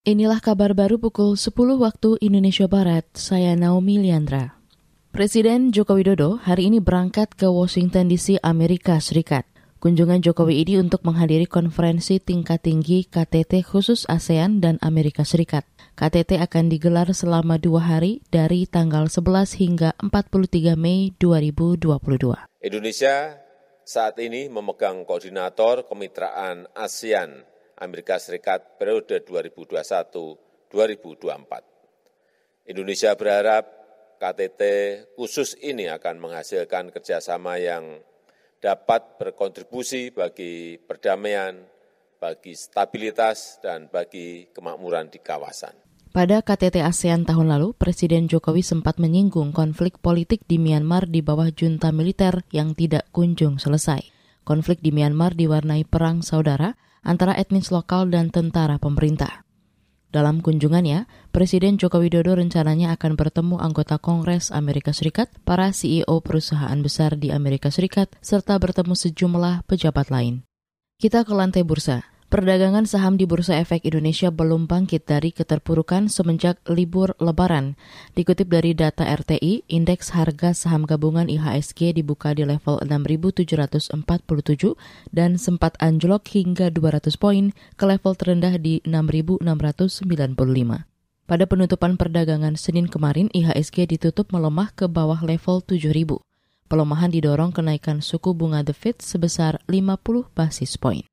Inilah kabar baru pukul 10 waktu Indonesia Barat, saya Naomi Liandra. Presiden Joko Widodo hari ini berangkat ke Washington DC, Amerika Serikat. Kunjungan Jokowi ini untuk menghadiri konferensi tingkat tinggi KTT khusus ASEAN dan Amerika Serikat. KTT akan digelar selama dua hari dari tanggal 11 hingga 43 Mei 2022. Indonesia saat ini memegang koordinator kemitraan ASEAN Amerika Serikat periode 2021-2024. Indonesia berharap KTT khusus ini akan menghasilkan kerjasama yang dapat berkontribusi bagi perdamaian, bagi stabilitas, dan bagi kemakmuran di kawasan. Pada KTT ASEAN tahun lalu, Presiden Jokowi sempat menyinggung konflik politik di Myanmar di bawah junta militer yang tidak kunjung selesai. Konflik di Myanmar diwarnai perang saudara antara etnis lokal dan tentara pemerintah. Dalam kunjungannya, Presiden Joko Widodo rencananya akan bertemu anggota Kongres Amerika Serikat, para CEO perusahaan besar di Amerika Serikat, serta bertemu sejumlah pejabat lain. Kita ke lantai bursa. Perdagangan saham di Bursa Efek Indonesia belum bangkit dari keterpurukan semenjak libur lebaran. Dikutip dari data RTI, indeks harga saham gabungan IHSG dibuka di level 6.747 dan sempat anjlok hingga 200 poin ke level terendah di 6.695. Pada penutupan perdagangan Senin kemarin, IHSG ditutup melemah ke bawah level 7.000. Pelemahan didorong kenaikan suku bunga The Fed sebesar 50 basis point.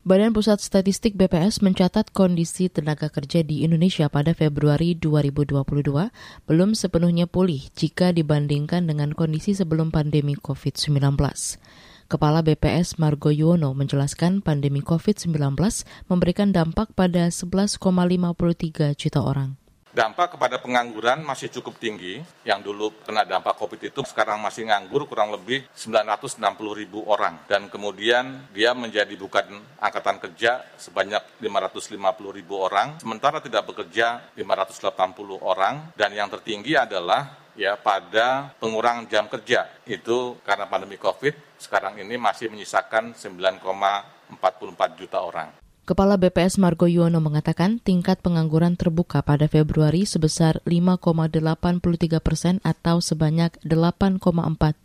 Badan Pusat Statistik BPS mencatat kondisi tenaga kerja di Indonesia pada Februari 2022 belum sepenuhnya pulih jika dibandingkan dengan kondisi sebelum pandemi COVID-19. Kepala BPS Margo Yuwono menjelaskan pandemi COVID-19 memberikan dampak pada 11,53 juta orang. Dampak kepada pengangguran masih cukup tinggi. Yang dulu kena dampak COVID itu sekarang masih nganggur kurang lebih 960 ribu orang. Dan kemudian dia menjadi bukan angkatan kerja sebanyak 550 ribu orang. Sementara tidak bekerja 580 orang. Dan yang tertinggi adalah ya pada pengurangan jam kerja. Itu karena pandemi COVID sekarang ini masih menyisakan 9,44 juta orang. Kepala BPS Margo Yuwono mengatakan tingkat pengangguran terbuka pada Februari sebesar 5,83 persen atau sebanyak 8,4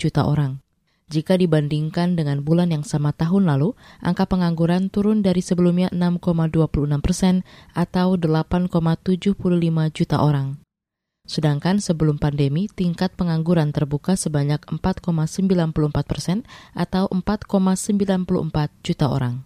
juta orang. Jika dibandingkan dengan bulan yang sama tahun lalu, angka pengangguran turun dari sebelumnya 6,26 persen atau 8,75 juta orang. Sedangkan sebelum pandemi, tingkat pengangguran terbuka sebanyak 4,94 persen atau 4,94 juta orang.